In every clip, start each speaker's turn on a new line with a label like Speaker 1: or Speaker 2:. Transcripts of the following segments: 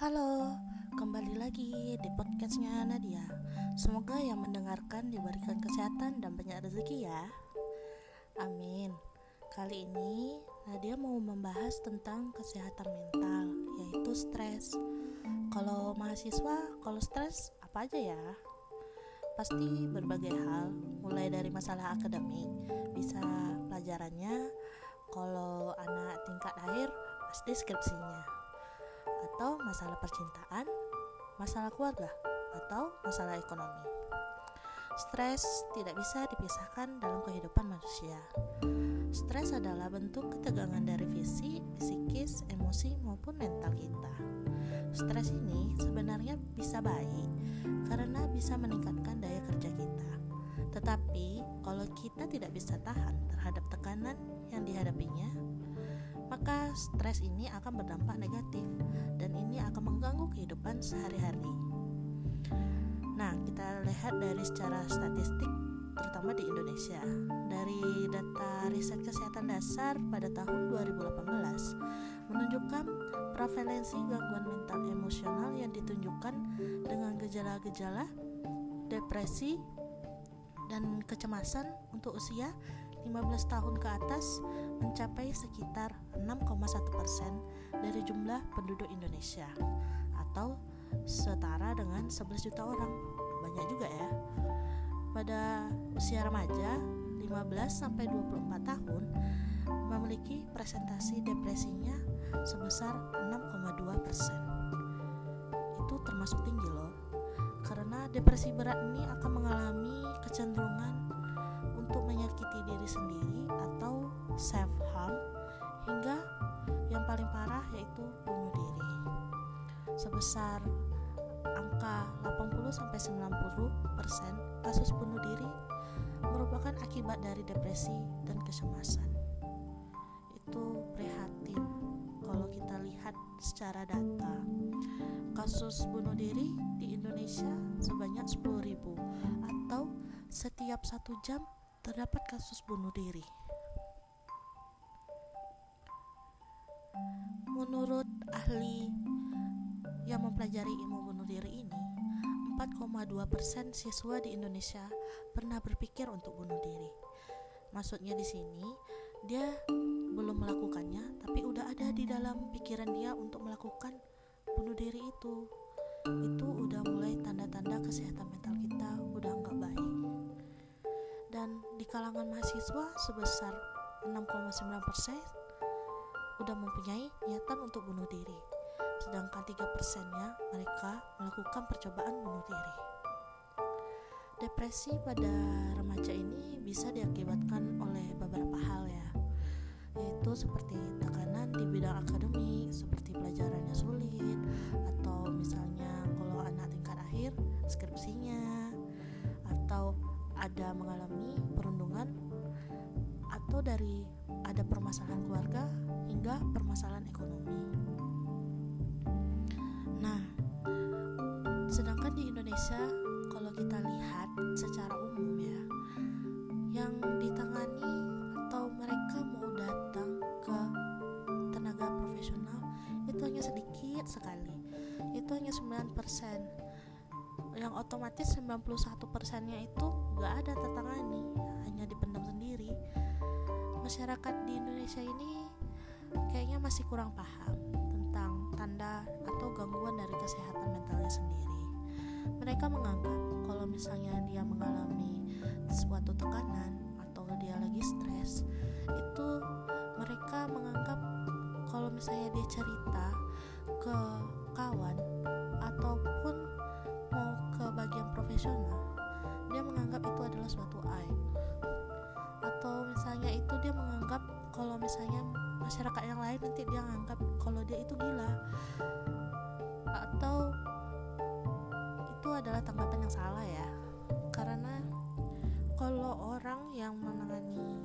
Speaker 1: Halo, kembali lagi di podcastnya Nadia. Semoga yang mendengarkan diberikan kesehatan dan banyak rezeki ya. Amin. Kali ini Nadia mau membahas tentang kesehatan mental, yaitu stres. Kalau mahasiswa, kalau stres apa aja ya? Pasti berbagai hal, mulai dari masalah akademik, bisa pelajarannya. Kalau anak tingkat akhir, pasti skripsinya atau masalah percintaan, masalah keluarga, atau masalah ekonomi. Stres tidak bisa dipisahkan dalam kehidupan manusia. Stres adalah bentuk ketegangan dari fisik, psikis, emosi, maupun mental kita. Stres ini sebenarnya bisa baik karena bisa meningkatkan daya kerja kita. Tetapi, kalau kita tidak bisa tahan terhadap tekanan yang dihadapinya, maka stres ini akan berdampak negatif dan ini akan mengganggu kehidupan sehari-hari. Nah, kita lihat dari secara statistik terutama di Indonesia. Dari data riset kesehatan dasar pada tahun 2018 menunjukkan prevalensi gangguan mental emosional yang ditunjukkan dengan gejala-gejala depresi dan kecemasan untuk usia 15 tahun ke atas mencapai sekitar 6,1 persen dari jumlah penduduk Indonesia atau setara dengan 11 juta orang. Banyak juga ya. Pada usia remaja 15 sampai 24 tahun memiliki presentasi depresinya sebesar 6,2 persen. Itu termasuk tinggi loh karena depresi berat ini akan mengalami kecenderungan untuk menyakiti diri sendiri atau self harm hingga yang paling parah yaitu bunuh diri. Sebesar angka 80 sampai 90% kasus bunuh diri merupakan akibat dari depresi dan kecemasan. Itu prihatin kalau kita lihat secara data. Kasus bunuh diri di Indonesia sebanyak 10.000 atau setiap satu jam terdapat kasus bunuh diri. Menurut ahli yang mempelajari ilmu bunuh diri ini, 4,2% siswa di Indonesia pernah berpikir untuk bunuh diri. Maksudnya di sini, dia belum melakukannya, tapi udah ada di dalam pikiran dia untuk melakukan bunuh diri itu. Itu udah mulai tanda-tanda kesehatan mental kita udah nggak baik kalangan mahasiswa sebesar 6,9% persen udah mempunyai niatan untuk bunuh diri sedangkan 3 persennya mereka melakukan percobaan bunuh diri. Depresi pada remaja ini bisa diakibatkan oleh beberapa hal ya yaitu seperti tekanan di bidang akademik seperti pelajarannya sulit atau misalnya kalau anak tingkat akhir skripsinya atau ada mengalami perundungan atau dari ada permasalahan keluarga hingga permasalahan ekonomi. Nah, sedangkan di Indonesia kalau kita lihat secara umum ya, yang ditangani atau mereka mau datang ke tenaga profesional itu hanya sedikit sekali. Itu hanya 9% yang otomatis 91 persennya itu gak ada tertangani hanya dipendam sendiri masyarakat di Indonesia ini kayaknya masih kurang paham tentang tanda atau gangguan dari kesehatan mentalnya sendiri. Mereka menganggap kalau misalnya dia mengalami suatu tekanan atau dia lagi stres itu mereka menganggap kalau misalnya dia cerita ke kawan ataupun mau ke bagian profesional dia menganggap itu adalah suatu aib misalnya masyarakat yang lain nanti dia menganggap kalau dia itu gila. Atau itu adalah tanggapan yang salah ya. Karena kalau orang yang menangani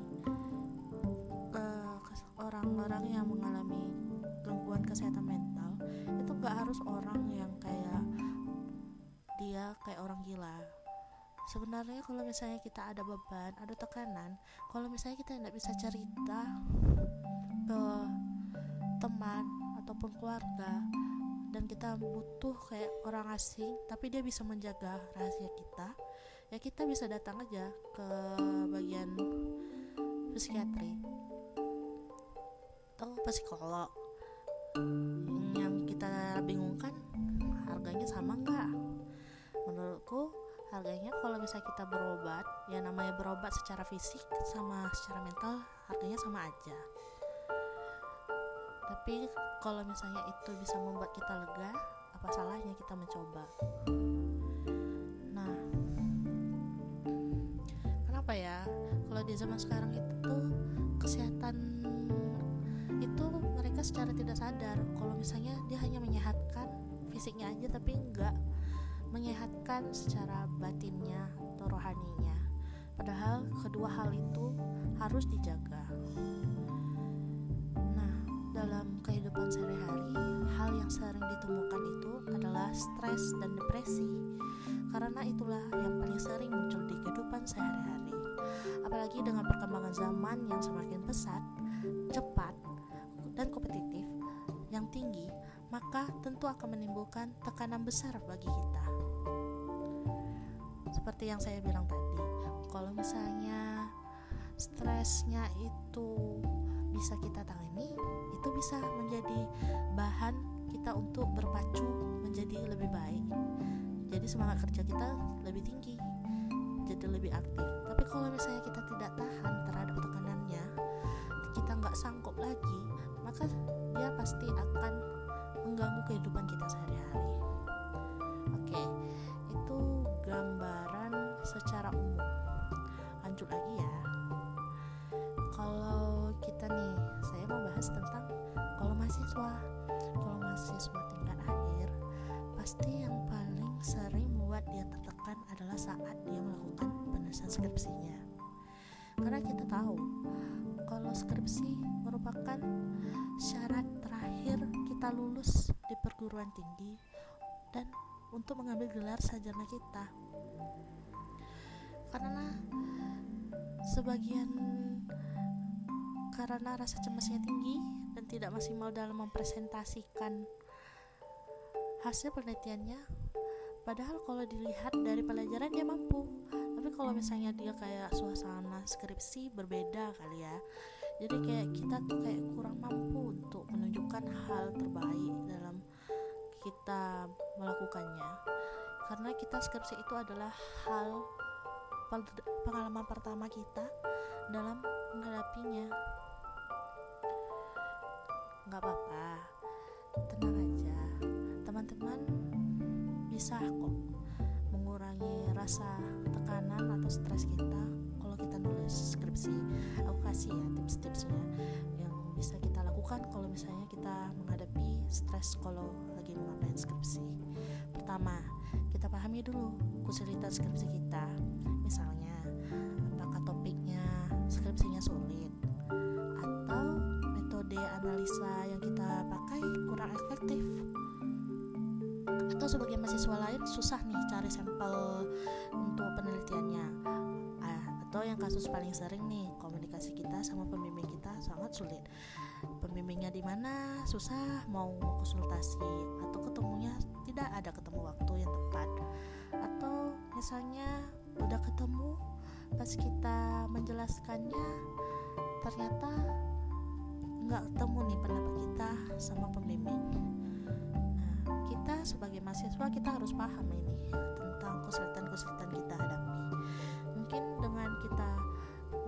Speaker 1: uh, orang-orang yang mengalami gangguan kesehatan mental itu gak harus orang yang kayak dia kayak orang gila sebenarnya kalau misalnya kita ada beban ada tekanan kalau misalnya kita tidak bisa cerita ke teman ataupun keluarga dan kita butuh kayak orang asing tapi dia bisa menjaga rahasia kita ya kita bisa datang aja ke bagian psikiatri atau psikolog. Yang kita bingungkan harganya sama harganya kalau misalnya kita berobat ya namanya berobat secara fisik sama secara mental harganya sama aja. Tapi kalau misalnya itu bisa membuat kita lega apa salahnya kita mencoba? Nah kenapa ya? Kalau di zaman sekarang itu kesehatan itu mereka secara tidak sadar. Kalau misalnya dia hanya menyehatkan fisiknya aja tapi enggak menyehatkan secara batinnya atau rohaninya padahal kedua hal itu harus dijaga dalam kehidupan sehari-hari, hal yang sering ditemukan itu adalah stres dan depresi. Karena itulah yang paling sering muncul di kehidupan sehari-hari. Apalagi dengan perkembangan zaman yang semakin pesat, cepat, dan kompetitif yang tinggi, maka tentu akan menimbulkan tekanan besar bagi kita. Seperti yang saya bilang tadi, kalau misalnya stresnya itu bisa kita tangani itu bisa menjadi bahan kita untuk berpacu menjadi lebih baik. Jadi semangat kerja kita lebih tinggi jadi lebih aktif. Tapi kalau misalnya kita tidak tahan terhadap tekanannya kita nggak sanggup lagi maka dia pasti akan mengganggu kehidupan kita sehari-hari mahasiswa. Kalau mahasiswa tingkat akhir pasti yang paling sering membuat dia tertekan adalah saat dia melakukan penulisan skripsinya. Karena kita tahu kalau skripsi merupakan syarat terakhir kita lulus di perguruan tinggi dan untuk mengambil gelar sarjana kita. Karena sebagian karena rasa cemasnya tinggi dan tidak maksimal dalam mempresentasikan hasil penelitiannya. Padahal kalau dilihat dari pelajaran dia mampu. Tapi kalau misalnya dia kayak suasana skripsi berbeda kali ya. Jadi kayak kita tuh kayak kurang mampu untuk menunjukkan hal terbaik dalam kita melakukannya. Karena kita skripsi itu adalah hal pengalaman pertama kita dalam menghadapinya nggak apa-apa. Tenang aja. Teman-teman bisa kok mengurangi rasa tekanan atau stres kita kalau kita nulis skripsi. Aku kasih ya tips-tipsnya yang bisa kita lakukan kalau misalnya kita menghadapi stres kalau lagi mengapain skripsi. Pertama kita pahami dulu kesulitan skripsi kita. Misalnya apakah topiknya skripsinya sulit analisa yang kita pakai kurang efektif. Atau sebagai mahasiswa lain susah nih cari sampel untuk penelitiannya. Ah, atau yang kasus paling sering nih komunikasi kita sama pembimbing kita sangat sulit. Pembimbingnya di mana? Susah mau konsultasi atau ketemunya tidak ada ketemu waktu yang tepat. Atau misalnya udah ketemu pas kita menjelaskannya ternyata nggak ketemu nih pendapat kita sama pembimbing. Nah kita sebagai mahasiswa kita harus paham ini tentang kesulitan-kesulitan kita hadapi. Mungkin dengan kita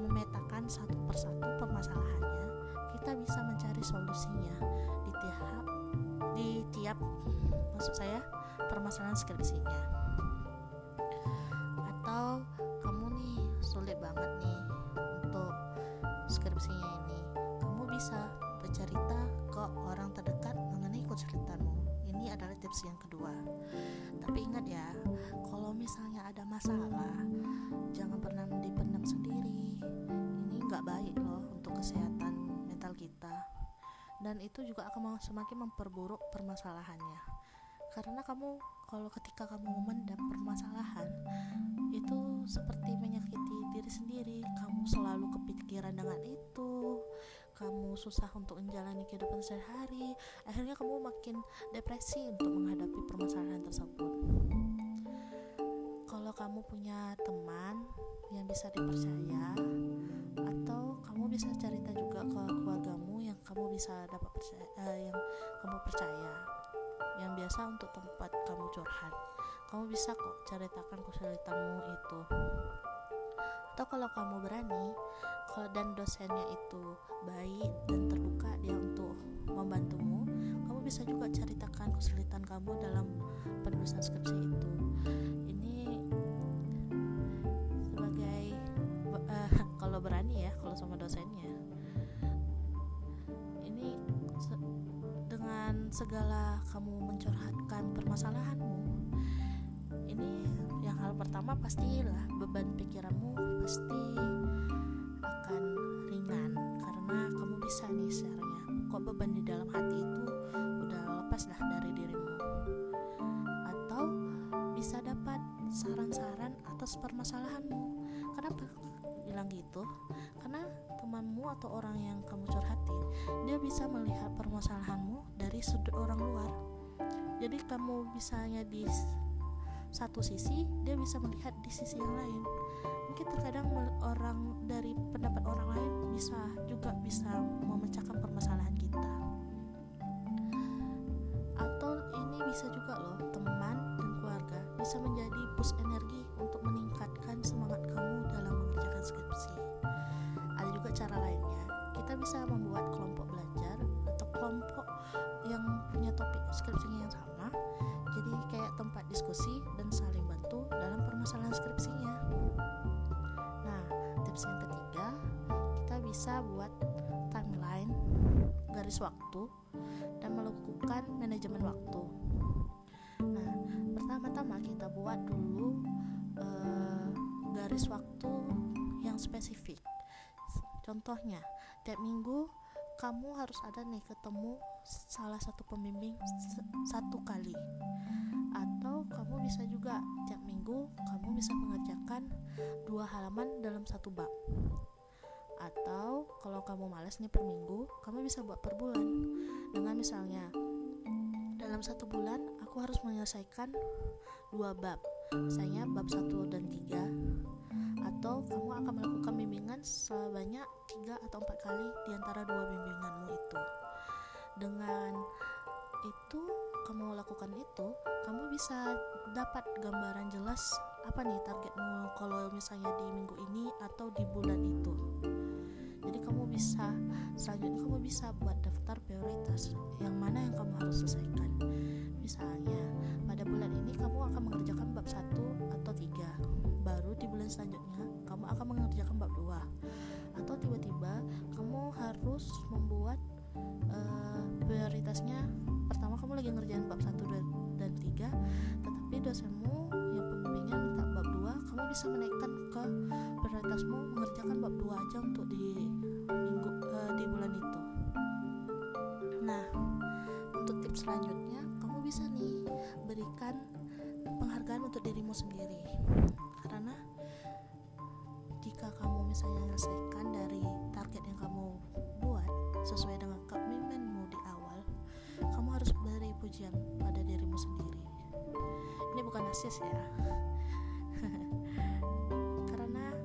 Speaker 1: memetakan satu persatu permasalahannya kita bisa mencari solusinya di tiap di tiap maksud saya permasalahan skripsinya. Atau kamu nih sulit banget nih untuk skripsinya ini bisa bercerita ke orang terdekat mengenai kesulitanmu. Ini adalah tips yang kedua. Tapi ingat ya, kalau misalnya ada masalah, jangan pernah dipendam sendiri. Ini nggak baik loh untuk kesehatan mental kita. Dan itu juga akan semakin memperburuk permasalahannya. Karena kamu kalau ketika kamu memendam permasalahan itu seperti menyakiti diri sendiri kamu selalu kepikiran dengan itu kamu susah untuk menjalani kehidupan sehari-hari akhirnya kamu makin depresi untuk menghadapi permasalahan tersebut. Kalau kamu punya teman yang bisa dipercaya atau kamu bisa cerita juga ke keluargamu yang kamu bisa dapat percaya uh, yang kamu percaya yang biasa untuk tempat kamu curhat. Kamu bisa kok ceritakan kesulitanmu itu. Atau kalau kamu berani dan dosennya itu baik dan terbuka dia untuk membantumu kamu bisa juga ceritakan kesulitan kamu dalam penulisan skripsi itu. Ini sebagai uh, kalau berani ya kalau sama dosennya. Ini se dengan segala kamu mencurhatkan permasalahanmu ini yang hal pertama pastilah beban pikiranmu pasti akan ringan karena kamu bisa nih seharusnya. Kok beban di dalam hati itu udah lepas dah dari dirimu? Atau bisa dapat saran-saran atas permasalahanmu? Kenapa bilang gitu? Karena temanmu atau orang yang kamu curhatin dia bisa melihat permasalahanmu dari sudut orang luar. Jadi kamu bisanya di satu sisi dia bisa melihat di sisi yang lain mungkin terkadang orang dari pendapat orang lain bisa juga bisa memecahkan permasalahan kita. Atau ini bisa juga loh teman dan keluarga bisa menjadi boost energi untuk meningkatkan semangat kamu dalam mengerjakan skripsi. Ada juga cara lainnya. Kita bisa membuat kelompok belajar atau kelompok yang punya topik skripsinya yang sama jadi kayak tempat diskusi dan saling bantu dalam permasalahan skripsinya bisa buat timeline garis waktu dan melakukan manajemen waktu. Nah pertama-tama kita buat dulu uh, garis waktu yang spesifik. Contohnya tiap minggu kamu harus ada nih ketemu salah satu pembimbing satu kali. Atau kamu bisa juga tiap minggu kamu bisa mengerjakan dua halaman dalam satu bab atau kalau kamu males nih per minggu kamu bisa buat per bulan. Dengan misalnya dalam satu bulan aku harus menyelesaikan dua bab. Misalnya bab satu dan tiga. Atau kamu akan melakukan bimbingan sebanyak tiga atau empat kali di antara dua bimbinganmu itu. Dengan itu kamu lakukan itu kamu bisa dapat gambaran jelas apa nih targetmu kalau misalnya di minggu ini atau di bulan itu bisa. Selanjutnya kamu bisa buat daftar prioritas. Yang mana yang kamu harus selesaikan. Misalnya pada bulan ini kamu akan mengerjakan bab satu atau tiga. Baru di bulan selanjutnya kamu akan mengerjakan bab dua. Atau tiba-tiba kamu harus membuat uh, prioritasnya. Pertama kamu lagi ngerjain bab satu dan tiga tetapi dosenmu yang pembimbingnya minta bab dua kamu bisa menaikkan ke prioritasmu mengerjakan bab dua aja untuk di selanjutnya kamu bisa nih berikan penghargaan untuk dirimu sendiri. Karena jika kamu misalnya menyelesaikan dari target yang kamu buat sesuai dengan komitmenmu di awal kamu harus beri pujian pada dirimu sendiri. Ini bukan nasis ya. Karena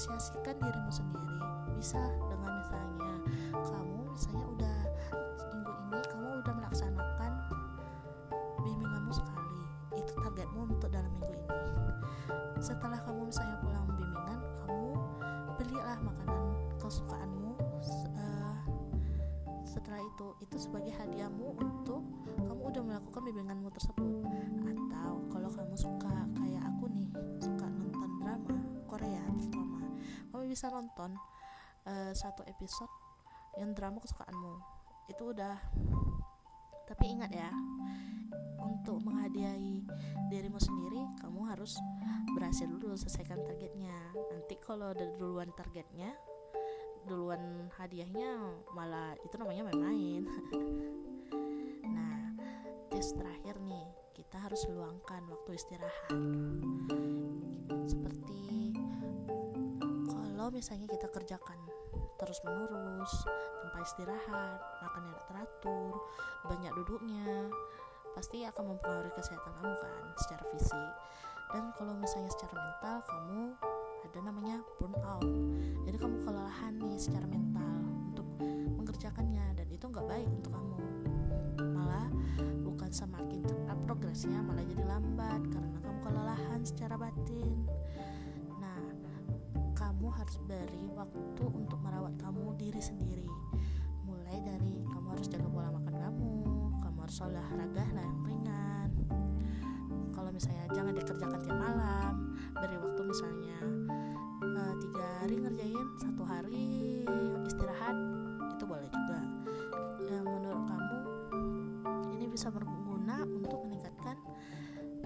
Speaker 1: mengapresiasikan dirimu sendiri. Bisa dengan misalnya kamu misalnya udah minggu ini kamu udah melaksanakan bimbinganmu sekali. Itu targetmu untuk dalam minggu ini. Setelah kamu misalnya pulang bimbingan kamu belilah makanan kesukaanmu uh, setelah itu itu sebagai hadiahmu untuk kamu udah melakukan bimbinganmu tersebut. Atau kalau kamu suka bisa nonton uh, satu episode yang drama kesukaanmu. Itu udah. Tapi ingat ya untuk menghadiahi dirimu sendiri kamu harus berhasil dulu selesaikan targetnya. Nanti kalau udah duluan targetnya duluan hadiahnya malah itu namanya main-main. Nah tugas terakhir nih kita harus luangkan waktu istirahat kalau misalnya kita kerjakan terus menerus tanpa istirahat makan yang teratur banyak duduknya pasti akan mempengaruhi kesehatan kamu kan secara fisik. Dan kalau misalnya secara mental kamu ada namanya burnout. Jadi kamu kelelahan nih secara mental untuk mengerjakannya dan itu nggak baik untuk kamu. Malah bukan semakin cepat progresnya malah jadi lambat karena kamu kelelahan secara batin kamu harus beri waktu untuk merawat kamu diri sendiri. Mulai dari kamu harus jaga pola makan kamu kamu harus olahraga lah yang ringan. Kalau misalnya jangan dikerjakan tiap malam beri waktu misalnya uh, tiga hari ngerjain satu hari istirahat itu boleh juga. Yang menurut kamu ini bisa berguna untuk meningkatkan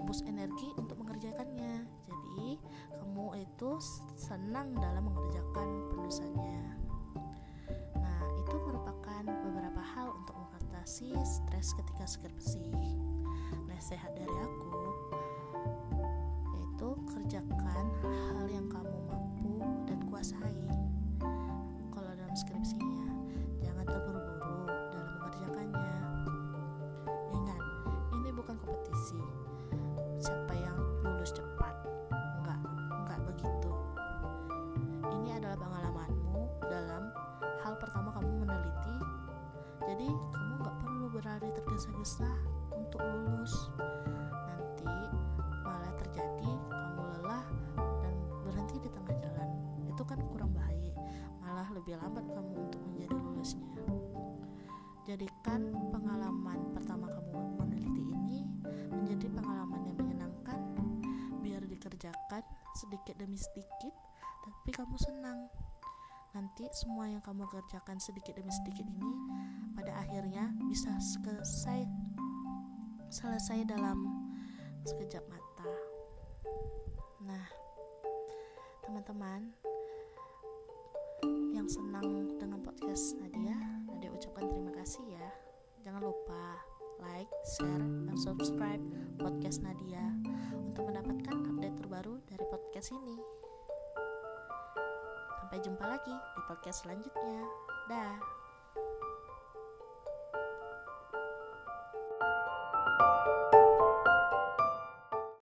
Speaker 1: boost energi untuk mengerjakannya kamu itu senang dalam mengerjakan penulisannya. Nah itu merupakan beberapa hal untuk mengatasi stres ketika skripsi nasihat dari aku yaitu kerjakan hal yang kamu tergesa-gesa untuk lulus. Nanti malah terjadi kamu lelah dan berhenti di tengah jalan. Itu kan kurang bahaya. Malah lebih lambat kamu untuk menjadi lulusnya. Jadikan pengalaman pertama kamu meneliti ini menjadi pengalaman yang menyenangkan. Biar dikerjakan sedikit demi sedikit nanti semua yang kamu kerjakan sedikit demi sedikit ini pada akhirnya bisa selesai selesai dalam sekejap mata. Nah teman-teman yang senang dengan podcast Nadia Nadia ucapkan terima kasih ya. Jangan lupa like, share, dan subscribe podcast Nadia untuk mendapatkan update terbaru dari podcast ini Sampai jumpa lagi di podcast selanjutnya. Dah.